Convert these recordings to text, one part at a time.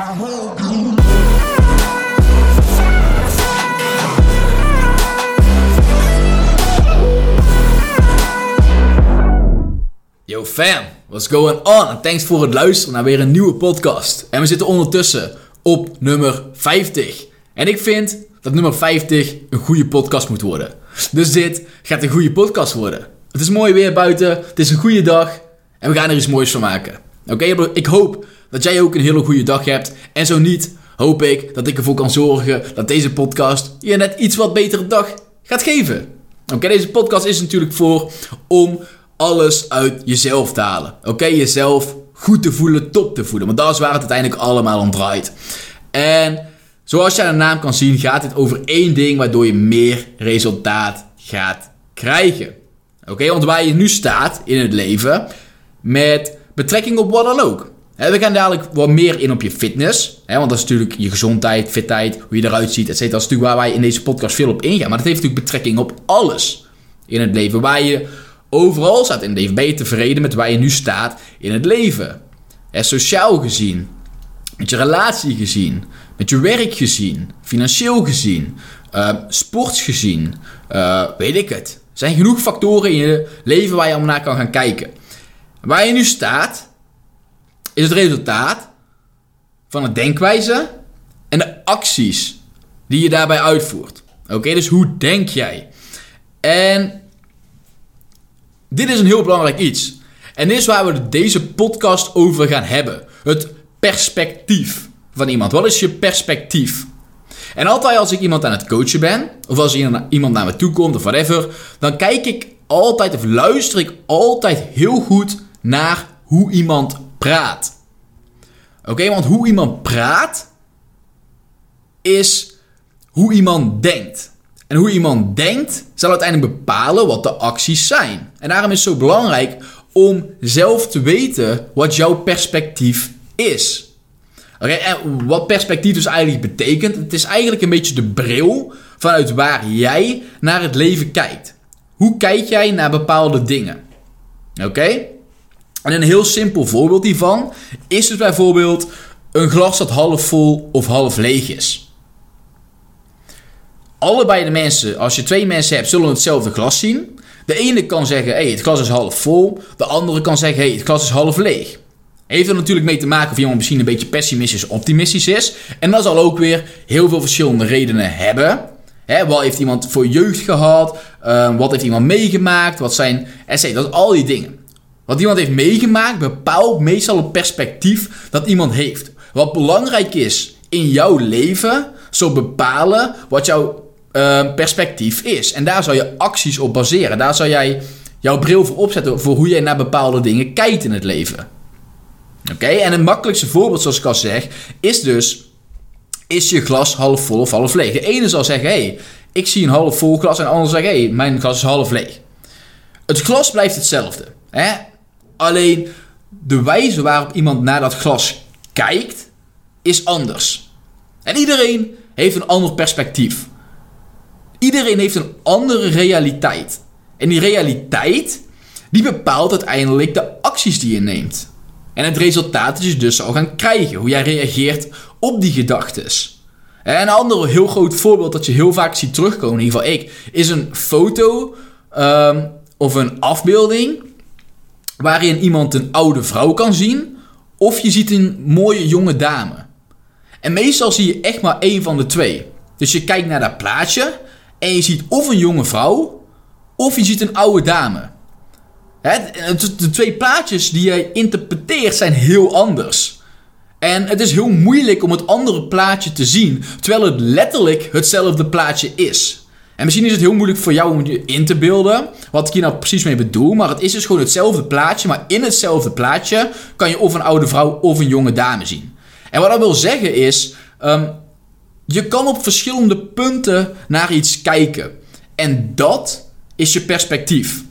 Yo fam, what's going on? Thanks voor het luisteren naar weer een nieuwe podcast. En we zitten ondertussen op nummer 50. En ik vind dat nummer 50 een goede podcast moet worden. Dus dit gaat een goede podcast worden. Het is mooi weer buiten, het is een goede dag en we gaan er iets moois van maken. Oké, ik hoop dat jij ook een hele goede dag hebt. En zo niet, hoop ik dat ik ervoor kan zorgen dat deze podcast je net iets wat betere dag gaat geven. Oké, deze podcast is natuurlijk voor om alles uit jezelf te halen. Oké, jezelf goed te voelen, top te voelen. Want dat is waar het uiteindelijk allemaal om draait. En zoals je aan de naam kan zien, gaat het over één ding waardoor je meer resultaat gaat krijgen. Oké, want waar je nu staat in het leven, met betrekking op wat dan ook. We gaan dadelijk wat meer in op je fitness. Want dat is natuurlijk je gezondheid, fitheid, hoe je eruit ziet, etc. Dat is natuurlijk waar wij in deze podcast veel op ingaan. Maar dat heeft natuurlijk betrekking op alles in het leven. Waar je overal staat in het leven. Ben je tevreden met waar je nu staat in het leven? Sociaal gezien, met je relatie gezien, met je werk gezien, financieel gezien, uh, sports gezien, uh, weet ik het. Er zijn genoeg factoren in je leven waar je om naar kan gaan kijken. Waar je nu staat, is het resultaat van de denkwijze en de acties die je daarbij uitvoert. Oké, dus hoe denk jij? En dit is een heel belangrijk iets. En dit is waar we deze podcast over gaan hebben. Het perspectief van iemand. Wat is je perspectief? En altijd als ik iemand aan het coachen ben, of als iemand naar me toe komt of whatever, dan kijk ik altijd of luister ik altijd heel goed naar hoe iemand praat. Oké, want hoe iemand praat is hoe iemand denkt. En hoe iemand denkt zal uiteindelijk bepalen wat de acties zijn. En daarom is het zo belangrijk om zelf te weten wat jouw perspectief is. Oké, en wat perspectief dus eigenlijk betekent, het is eigenlijk een beetje de bril vanuit waar jij naar het leven kijkt. Hoe kijk jij naar bepaalde dingen? Oké? En een heel simpel voorbeeld hiervan is dus bijvoorbeeld een glas dat half vol of half leeg is. Allebei de mensen, als je twee mensen hebt, zullen hetzelfde glas zien. De ene kan zeggen, hey, het glas is half vol. De andere kan zeggen, hey, het glas is half leeg. Heeft er natuurlijk mee te maken of iemand misschien een beetje pessimistisch of optimistisch is. En dat zal ook weer heel veel verschillende redenen hebben. Hè, wat heeft iemand voor jeugd gehad? Uh, wat heeft iemand meegemaakt? Wat zijn... Dat Dat al die dingen. Wat iemand heeft meegemaakt bepaalt meestal het perspectief dat iemand heeft. Wat belangrijk is in jouw leven, zal bepalen wat jouw uh, perspectief is. En daar zou je acties op baseren. Daar zou jij jouw bril voor opzetten voor hoe jij naar bepaalde dingen kijkt in het leven. Oké, en het makkelijkste voorbeeld, zoals ik al zeg, is dus: is je glas half vol of half leeg? De ene zal zeggen: hé, hey, ik zie een half vol glas, en de ander zegt: hé, hey, mijn glas is half leeg. Het glas blijft hetzelfde. Hè? Alleen de wijze waarop iemand naar dat glas kijkt, is anders. En iedereen heeft een ander perspectief. Iedereen heeft een andere realiteit. En die realiteit, die bepaalt uiteindelijk de acties die je neemt. En het resultaat dat je dus zal gaan krijgen. Hoe jij reageert op die gedachten. En een ander heel groot voorbeeld dat je heel vaak ziet terugkomen, in ieder geval ik, is een foto um, of een afbeelding waarin iemand een oude vrouw kan zien, of je ziet een mooie jonge dame. En meestal zie je echt maar één van de twee. Dus je kijkt naar dat plaatje en je ziet of een jonge vrouw, of je ziet een oude dame. de twee plaatjes die jij interpreteert zijn heel anders. En het is heel moeilijk om het andere plaatje te zien, terwijl het letterlijk hetzelfde plaatje is. En misschien is het heel moeilijk voor jou om je in te beelden wat ik hier nou precies mee bedoel. Maar het is dus gewoon hetzelfde plaatje. Maar in hetzelfde plaatje kan je of een oude vrouw of een jonge dame zien. En wat dat wil zeggen is, um, je kan op verschillende punten naar iets kijken. En dat is je perspectief.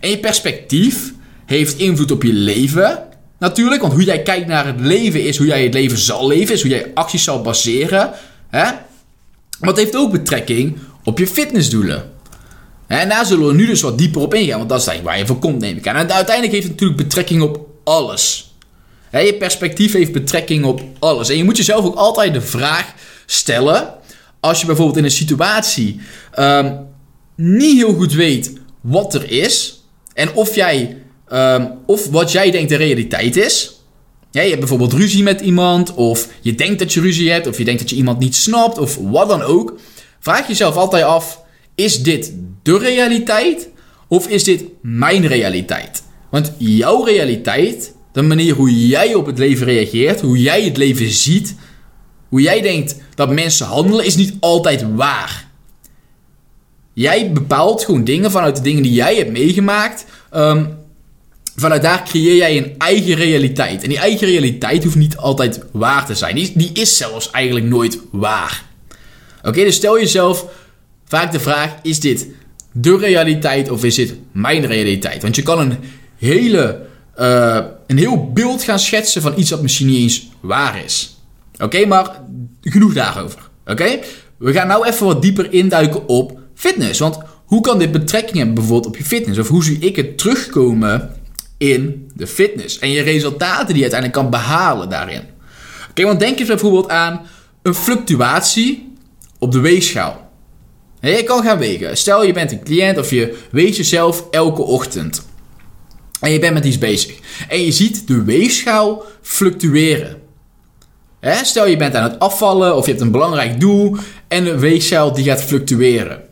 En je perspectief heeft invloed op je leven. Natuurlijk, want hoe jij kijkt naar het leven is hoe jij het leven zal leven, is hoe jij acties zal baseren. Hè? Maar het heeft ook betrekking op je fitnessdoelen. En daar zullen we nu dus wat dieper op ingaan, want dat is eigenlijk waar je voor komt, neem ik aan. En uiteindelijk heeft het natuurlijk betrekking op alles. je perspectief heeft betrekking op alles. En je moet jezelf ook altijd de vraag stellen. Als je bijvoorbeeld in een situatie um, niet heel goed weet wat er is. En of, jij, um, of wat jij denkt de realiteit is. Je hebt bijvoorbeeld ruzie met iemand. Of je denkt dat je ruzie hebt. Of je denkt dat je iemand niet snapt. Of wat dan ook. Vraag jezelf altijd af. Is dit de realiteit? Of is dit mijn realiteit? Want jouw realiteit, de manier hoe jij op het leven reageert, hoe jij het leven ziet, hoe jij denkt dat mensen handelen, is niet altijd waar. Jij bepaalt gewoon dingen vanuit de dingen die jij hebt meegemaakt. Um, vanuit daar creëer jij een eigen realiteit. En die eigen realiteit hoeft niet altijd waar te zijn. Die is zelfs eigenlijk nooit waar. Oké, dus stel jezelf vaak de vraag: is dit de realiteit of is dit mijn realiteit? Want je kan een hele, uh, een heel beeld gaan schetsen van iets dat misschien niet eens waar is. Oké, maar genoeg daarover. Oké, we gaan nou even wat dieper induiken op fitness. Want hoe kan dit betrekking hebben bijvoorbeeld op je fitness? Of hoe zie ik het terugkomen in de fitness? En je resultaten die je uiteindelijk kan behalen daarin. Oké, want denk eens bijvoorbeeld aan een fluctuatie op de weegschaal. Je kan gaan wegen. Stel je bent een cliënt of je weegt jezelf elke ochtend. En je bent met iets bezig. En je ziet de weegschaal fluctueren. Stel je bent aan het afvallen of je hebt een belangrijk doel en de weegschaal die gaat fluctueren.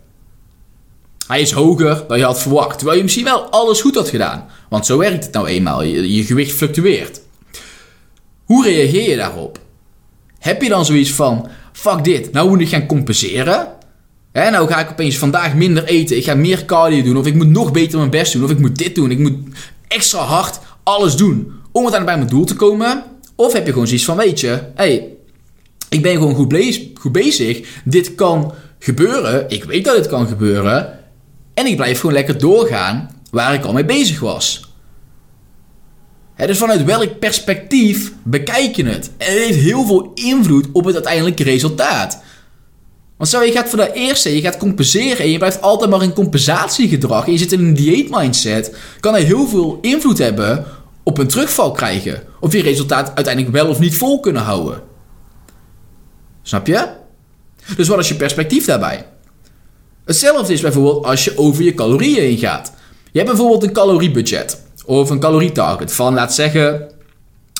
Hij is hoger dan je had verwacht, terwijl je misschien wel alles goed had gedaan. Want zo werkt het nou eenmaal, je, je gewicht fluctueert. Hoe reageer je daarop? Heb je dan zoiets van, fuck dit, nou moet ik gaan compenseren? Hè, nou ga ik opeens vandaag minder eten, ik ga meer cardio doen, of ik moet nog beter mijn best doen, of ik moet dit doen, ik moet extra hard alles doen om uiteindelijk bij mijn doel te komen. Of heb je gewoon zoiets van, weet je, hey, ik ben gewoon goed, goed bezig, dit kan gebeuren, ik weet dat dit kan gebeuren, en ik blijf gewoon lekker doorgaan waar ik al mee bezig was. Dus vanuit welk perspectief bekijk je het? En het heeft heel veel invloed op het uiteindelijke resultaat. Want stel je gaat voor de eerste, je gaat compenseren en je blijft altijd maar in compensatiegedrag en je zit in een dieetmindset, kan er heel veel invloed hebben op een terugval krijgen. Of je resultaat uiteindelijk wel of niet vol kunnen houden. Snap je? Dus wat is je perspectief daarbij? Hetzelfde is bijvoorbeeld als je over je calorieën heen gaat. Je hebt bijvoorbeeld een caloriebudget of een calorietarget van, laat zeggen,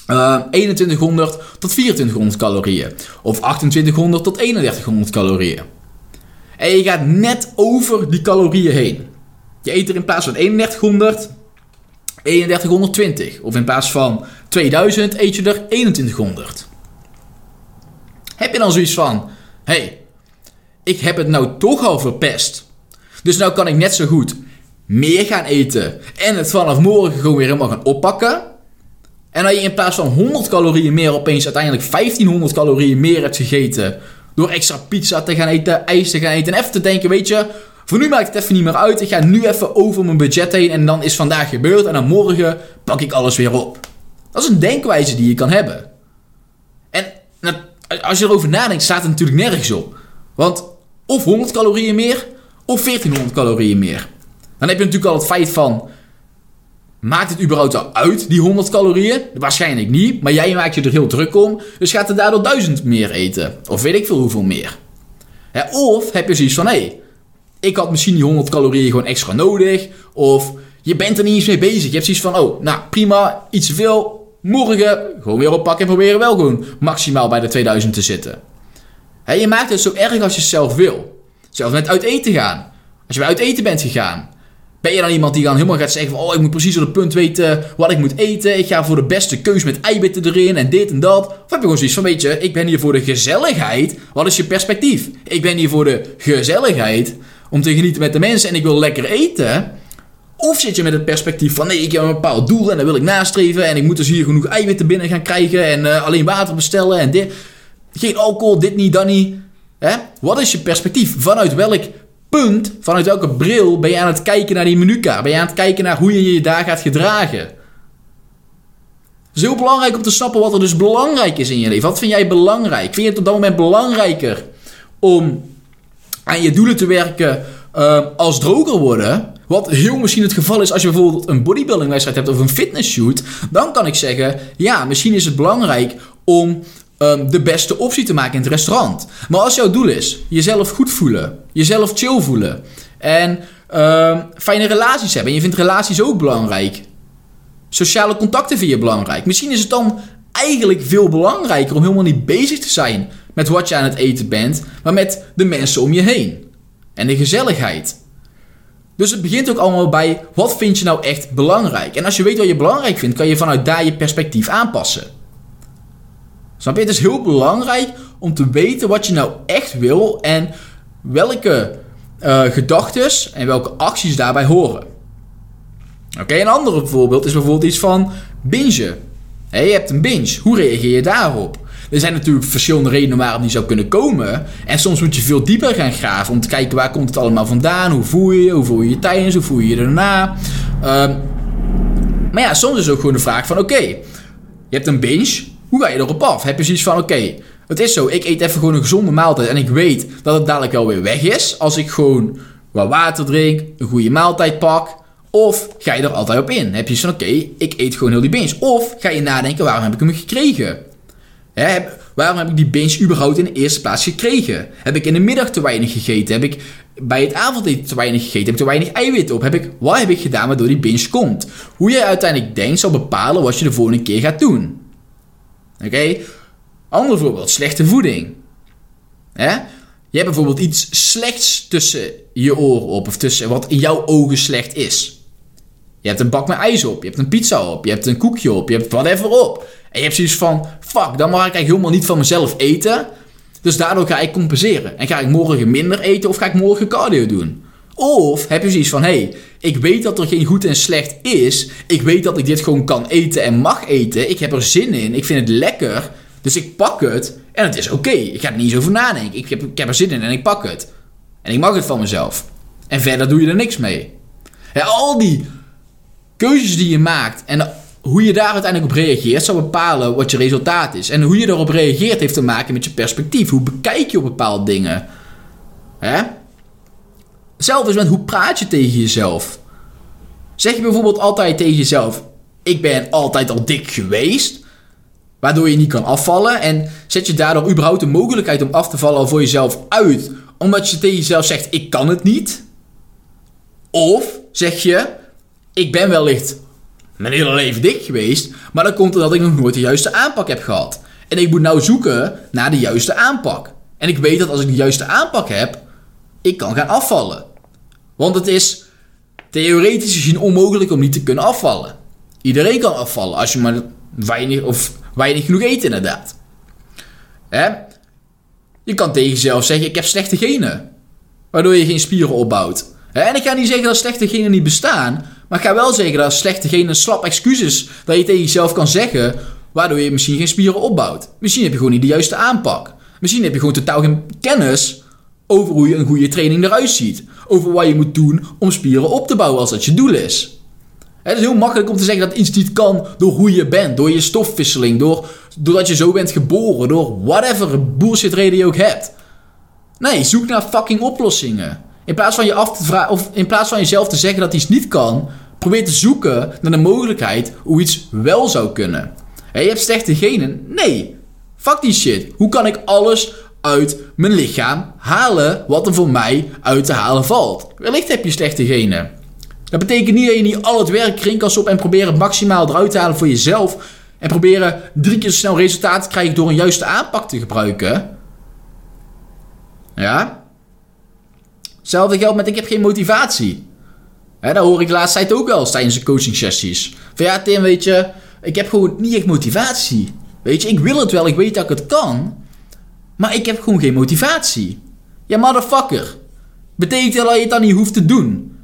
uh, eh, 2100 tot 2400 calorieën. Of 2800 tot 3100 calorieën. En je gaat net over die calorieën heen. Je eet er in plaats van 3100, 3120. Of in plaats van 2000 eet je er 2100. Heb je dan zoiets van: hey, ik heb het nou toch al verpest. Dus nou kan ik net zo goed meer gaan eten en het vanaf morgen gewoon weer helemaal gaan oppakken. En dat je in plaats van 100 calorieën meer opeens uiteindelijk 1500 calorieën meer hebt gegeten. Door extra pizza te gaan eten, ijs te gaan eten. En even te denken, weet je, voor nu maakt het even niet meer uit. Ik ga nu even over mijn budget heen en dan is vandaag gebeurd. En dan morgen pak ik alles weer op. Dat is een denkwijze die je kan hebben. En als je erover nadenkt, staat het natuurlijk nergens op. Want of 100 calorieën meer, of 1400 calorieën meer. Dan heb je natuurlijk al het feit van Maakt het überhaupt al uit, die 100 calorieën? Waarschijnlijk niet, maar jij maakt je er heel druk om, dus gaat er daardoor 1000 meer eten. Of weet ik veel hoeveel meer. of heb je zoiets van, hé, hey, ik had misschien die 100 calorieën gewoon extra nodig. Of je bent er niet eens mee bezig. Je hebt zoiets van, oh, nou prima, iets te veel. Morgen gewoon weer oppakken en proberen wel gewoon maximaal bij de 2000 te zitten. je maakt het zo erg als je zelf wil. Zelfs met uit eten gaan. Als je uit eten bent gegaan. Ben je dan iemand die dan helemaal gaat zeggen van... Oh, ik moet precies op het punt weten wat ik moet eten. Ik ga voor de beste keus met eiwitten erin en dit en dat. Of heb je gewoon zoiets van, weet je, ik ben hier voor de gezelligheid. Wat is je perspectief? Ik ben hier voor de gezelligheid. Om te genieten met de mensen en ik wil lekker eten. Of zit je met het perspectief van... Nee, ik heb een bepaald doel en dat wil ik nastreven. En ik moet dus hier genoeg eiwitten binnen gaan krijgen. En uh, alleen water bestellen en dit. Geen alcohol, dit niet, dat niet. Hè? Wat is je perspectief? Vanuit welk punt, vanuit welke bril ben je aan het kijken naar die menukaart? Ben je aan het kijken naar hoe je je daar gaat gedragen? Het is heel belangrijk om te snappen wat er dus belangrijk is in je leven. Wat vind jij belangrijk? Vind je het op dat moment belangrijker om aan je doelen te werken uh, als droger worden? Wat heel misschien het geval is als je bijvoorbeeld een bodybuilding wedstrijd hebt of een fitness shoot. Dan kan ik zeggen, ja, misschien is het belangrijk om um, de beste optie te maken in het restaurant. Maar als jouw doel is jezelf goed voelen, jezelf chill voelen en um, fijne relaties hebben. En je vindt relaties ook belangrijk. Sociale contacten vind je belangrijk. Misschien is het dan eigenlijk veel belangrijker om helemaal niet bezig te zijn met wat je aan het eten bent, maar met de mensen om je heen. En de gezelligheid. Dus het begint ook allemaal bij wat vind je nou echt belangrijk. En als je weet wat je belangrijk vindt, kan je vanuit daar je perspectief aanpassen. Snap je? Het is heel belangrijk om te weten wat je nou echt wil en welke uh, gedachten en welke acties daarbij horen. Oké, een ander voorbeeld is bijvoorbeeld iets van bingen. Hey, je hebt een binge. Hoe reageer je daarop? Er zijn natuurlijk verschillende redenen waarom die zou kunnen komen. En soms moet je veel dieper gaan graven om te kijken waar komt het allemaal vandaan. Hoe voel je je? Hoe voel je je tijdens? Hoe voel je je daarna? Um, maar ja, soms is ook gewoon de vraag van oké, je hebt een binge. Hoe ga je erop af? Heb je zoiets van oké, het is zo, ik eet even gewoon een gezonde maaltijd en ik weet dat het dadelijk wel weer weg is. Als ik gewoon wat water drink, een goede maaltijd pak. Of ga je er altijd op in? Heb je zoiets van oké, ik eet gewoon heel die binge. Of ga je nadenken waarom heb ik hem gekregen? Waarom heb ik die binge überhaupt in de eerste plaats gekregen? Heb ik in de middag te weinig gegeten? Heb ik bij het avondeten te weinig gegeten? Heb ik te weinig eiwit op? Heb ik, wat heb ik gedaan waardoor die binge komt? Hoe jij uiteindelijk denkt zal bepalen wat je de volgende keer gaat doen. Oké? Ander voorbeeld, slechte voeding. Hè? Je hebt bijvoorbeeld iets slechts tussen je oren op, of tussen wat in jouw ogen slecht is. Je hebt een bak met ijs op, je hebt een pizza op, je hebt een koekje op, je hebt whatever op. En je hebt zoiets van, fuck, dan mag ik eigenlijk helemaal niet van mezelf eten. Dus daardoor ga ik compenseren. En ga ik morgen minder eten of ga ik morgen cardio doen? Of heb je zoiets van, hé, hey, ik weet dat er geen goed en slecht is. Ik weet dat ik dit gewoon kan eten en mag eten. Ik heb er zin in, ik vind het lekker. Dus ik pak het en het is oké. Ik ga er niet eens over nadenken. Ik heb, ik heb er zin in en ik pak het. En ik mag het van mezelf. En verder doe je er niks mee. Ja, al die keuzes die je maakt en hoe je daar uiteindelijk op reageert, zal bepalen wat je resultaat is. En hoe je erop reageert heeft te maken met je perspectief. Hoe bekijk je op bepaalde dingen? Hè? Zelf is met hoe praat je tegen jezelf? Zeg je bijvoorbeeld altijd tegen jezelf: Ik ben altijd al dik geweest, waardoor je niet kan afvallen. En zet je daardoor überhaupt de mogelijkheid om af te vallen al voor jezelf uit, omdat je tegen jezelf zegt: Ik kan het niet? Of zeg je: Ik ben wellicht mijn hele leven dik geweest, maar dat komt omdat ik nog nooit de juiste aanpak heb gehad. En ik moet nou zoeken naar de juiste aanpak. En ik weet dat als ik de juiste aanpak heb, ik kan gaan afvallen. Want het is theoretisch gezien onmogelijk om niet te kunnen afvallen. Iedereen kan afvallen als je maar weinig of weinig genoeg eet inderdaad. Je kan tegen jezelf zeggen, ik heb slechte genen. Waardoor je geen spieren opbouwt. En ik ga niet zeggen dat slechte genen niet bestaan. Maar ik ga wel zeggen dat slechte genen slap excuses dat je tegen jezelf kan zeggen. Waardoor je misschien geen spieren opbouwt. Misschien heb je gewoon niet de juiste aanpak. Misschien heb je gewoon totaal geen kennis over hoe je een goede training eruit ziet. Over wat je moet doen om spieren op te bouwen als dat je doel is. Het is heel makkelijk om te zeggen dat iets niet kan door hoe je bent, door je stofwisseling, door, doordat je zo bent geboren, door whatever bullshit reden je ook hebt. Nee, zoek naar fucking oplossingen. In plaats van je af te vragen, of in plaats van jezelf te zeggen dat iets niet kan, probeer te zoeken naar de mogelijkheid hoe iets wel zou kunnen. je hebt slechte genen? Nee. Fuck die shit. Hoe kan ik alles uit mijn lichaam halen wat er voor mij uit te halen valt? Wellicht heb je slechte genen. Dat betekent niet dat je niet al het werk erin kan stoppen en proberen het maximaal eruit te halen voor jezelf. En proberen drie keer zo snel resultaat te krijgen door een juiste aanpak te gebruiken. Ja? Hetzelfde geldt met ik heb geen motivatie. Hè, dat hoor ik de laatste tijd ook wel tijdens de coaching sessies. Van ja, Tim, weet je, ik heb gewoon niet echt motivatie. Weet je, ik wil het wel, ik weet dat ik het kan. Maar ik heb gewoon geen motivatie. Ja, motherfucker. Betekent dat je het dan niet hoeft te doen?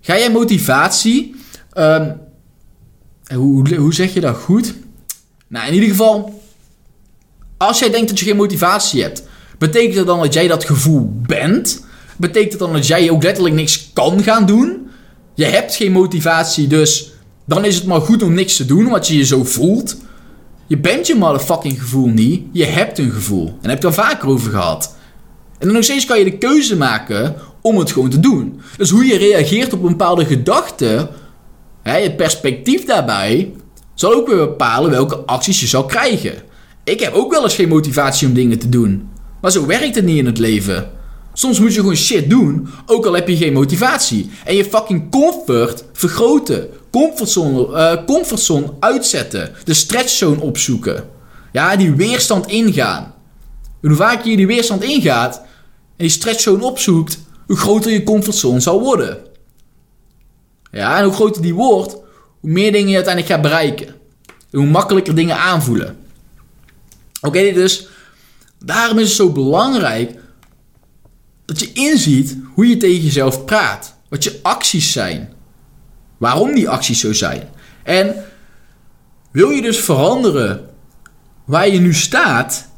Ga jij motivatie... Um, hoe, hoe zeg je dat goed? Nou, in ieder geval... Als jij denkt dat je geen motivatie hebt... Betekent dat dan dat jij dat gevoel bent? Betekent dat dan dat jij ook letterlijk niks kan gaan doen? Je hebt geen motivatie, dus dan is het maar goed om niks te doen, omdat je je zo voelt. Je bent je motherfucking gevoel niet. Je hebt een gevoel. En daar heb ik het al vaker over gehad. En dan nog steeds kan je de keuze maken om het gewoon te doen. Dus hoe je reageert op een bepaalde gedachte, hè, je perspectief daarbij, zal ook weer bepalen welke acties je zal krijgen. Ik heb ook wel eens geen motivatie om dingen te doen. Maar zo werkt het niet in het leven. Soms moet je gewoon shit doen, ook al heb je geen motivatie. En je fucking comfort vergroten. Comfortzone, uh, comfortzone uitzetten. De stretchzone opzoeken. Ja, die weerstand ingaan. En hoe vaker je die weerstand ingaat en die stretchzone opzoekt, hoe groter je comfortzone zal worden. Ja, en hoe groter die wordt, hoe meer dingen je uiteindelijk gaat bereiken. En hoe makkelijker dingen aanvoelen. Oké, dus daarom is het zo belangrijk dat je inziet hoe je tegen jezelf praat. Wat je acties zijn. Waarom die acties zo zijn. En wil je dus veranderen waar je nu staat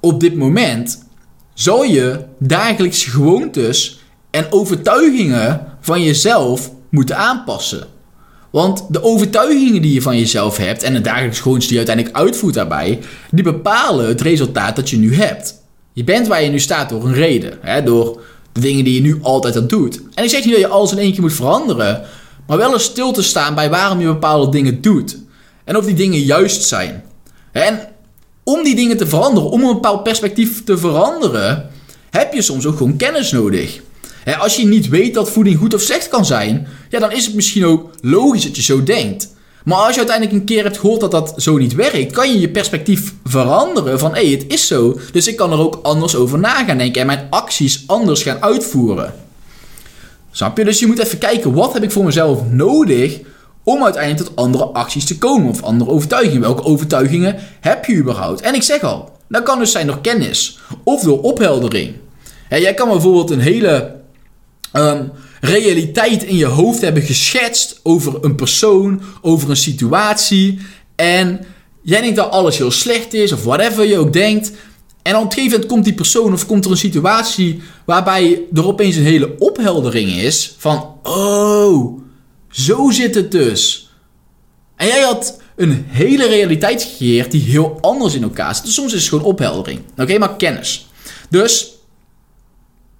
op dit moment, zal je dagelijks gewoontes en overtuigingen van jezelf moeten aanpassen. Want de overtuigingen die je van jezelf hebt en de dagelijks gewoontes die je uiteindelijk uitvoert daarbij, die bepalen het resultaat dat je nu hebt. Je bent waar je nu staat door een reden, hè, door de dingen die je nu altijd aan doet. En ik zeg niet dat je alles in één keer moet veranderen, maar wel eens stil te staan bij waarom je bepaalde dingen doet. En of die dingen juist zijn. En om die dingen te veranderen, om een bepaald perspectief te veranderen, heb je soms ook gewoon kennis nodig. als je niet weet dat voeding goed of slecht kan zijn, ja, dan is het misschien ook logisch dat je zo denkt. Maar als je uiteindelijk een keer hebt gehoord dat dat zo niet werkt, kan je je perspectief veranderen van hé, hey, het is zo, dus ik kan er ook anders over na gaan denken en mijn acties anders gaan uitvoeren. Snap je? Dus je moet even kijken, wat heb ik voor mezelf nodig om uiteindelijk tot andere acties te komen of andere overtuigingen. Welke overtuigingen heb je überhaupt? En ik zeg al, dat kan dus zijn door kennis of door opheldering. jij kan bijvoorbeeld een hele ehm, realiteit in je hoofd hebben geschetst over een persoon, over een situatie. En jij denkt dat alles heel slecht is of whatever je ook denkt. En op een gegeven moment komt die persoon of komt er een situatie waarbij er opeens een hele opheldering is van, oh, zo zit het dus. En jij had een hele realiteit gecreëerd die heel anders in elkaar zit. Dus soms is het gewoon opheldering. Oké, maar kennis. Dus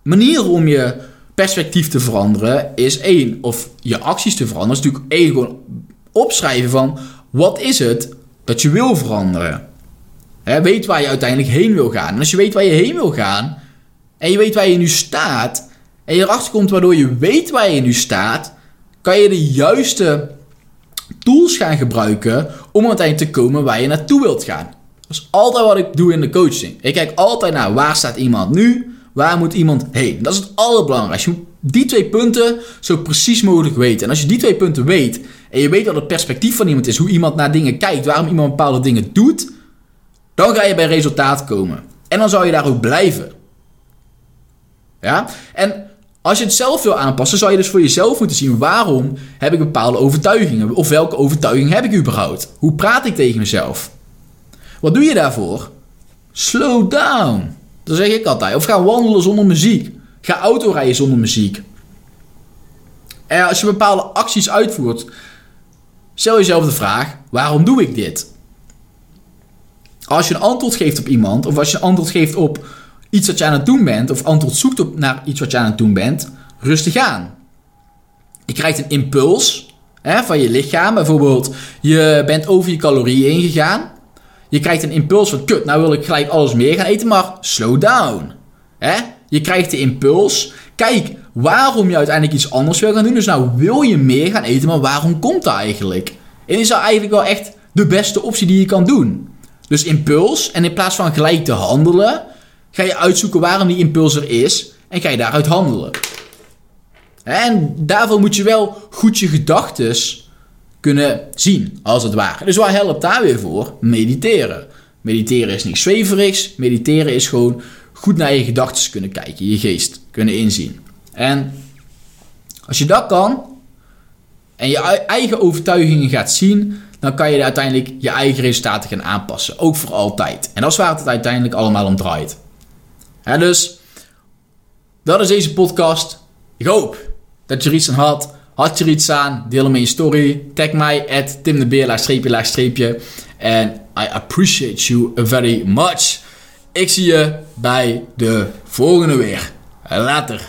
manieren om je perspectief te veranderen is één, of je acties te veranderen, is natuurlijk één, gewoon opschrijven van wat is het dat je wil veranderen. Weet waar je uiteindelijk heen wil gaan. En als je weet waar je heen wil gaan, en je weet waar je nu staat, en je erachter komt waardoor je weet waar je nu staat, kan je de juiste tools gaan gebruiken om uiteindelijk te komen waar je naartoe wilt gaan. Dat is altijd wat ik doe in de coaching. Ik kijk altijd naar waar staat iemand nu, waar moet iemand heen. Dat is het allerbelangrijkste. Je moet die twee punten zo precies mogelijk weten. En als je die twee punten weet en je weet wat het perspectief van iemand is, hoe iemand naar dingen kijkt, waarom iemand bepaalde dingen doet, dan ga je bij resultaat komen. En dan zou je daar ook blijven. Ja? En als je het zelf wil aanpassen, zou je dus voor jezelf moeten zien waarom heb ik bepaalde overtuigingen? Of welke overtuiging heb ik überhaupt? Hoe praat ik tegen mezelf? Wat doe je daarvoor? Slow down. Dat zeg ik altijd. Of ga wandelen zonder muziek. Ga autorijden zonder muziek. En als je bepaalde acties uitvoert, stel jezelf de vraag: waarom doe ik dit? Als je een antwoord geeft op iemand, of als je een antwoord geeft op iets wat je aan het doen bent, of antwoord zoekt op naar iets wat je aan het doen bent, rustig aan. Je krijgt een impuls hè, van je lichaam. Bijvoorbeeld, je bent over je calorieën ingegaan. Je krijgt een impuls van, kut, nou wil ik gelijk alles meer gaan eten, maar slow down. Hè? Je krijgt de impuls. Kijk waarom je uiteindelijk iets anders wil gaan doen. Dus nou wil je meer gaan eten, maar waarom komt dat eigenlijk? En is dat eigenlijk wel echt de beste optie die je kan doen. Dus impuls, en in plaats van gelijk te handelen, ga je uitzoeken waarom die impuls er is en ga je daaruit handelen. En daarvoor moet je wel goed je gedachten kunnen zien, als het ware. Dus wat helpt daar weer voor? Mediteren. Mediteren is niks zweverigs. Mediteren is gewoon goed naar je gedachten kunnen kijken, je geest kunnen inzien. En als je dat kan en je eigen overtuigingen gaat zien, dan kan je uiteindelijk je eigen resultaten gaan aanpassen. Ook voor altijd. En dat is waar het uiteindelijk allemaal om draait. En dus, dat is deze podcast. Ik hoop dat je er iets aan had. Had je er iets aan? Deel hem in je story. Tag mij at Tim de Beer, streepje, laag streepje. En I appreciate you very much. Ik zie je bij de volgende weer. Later.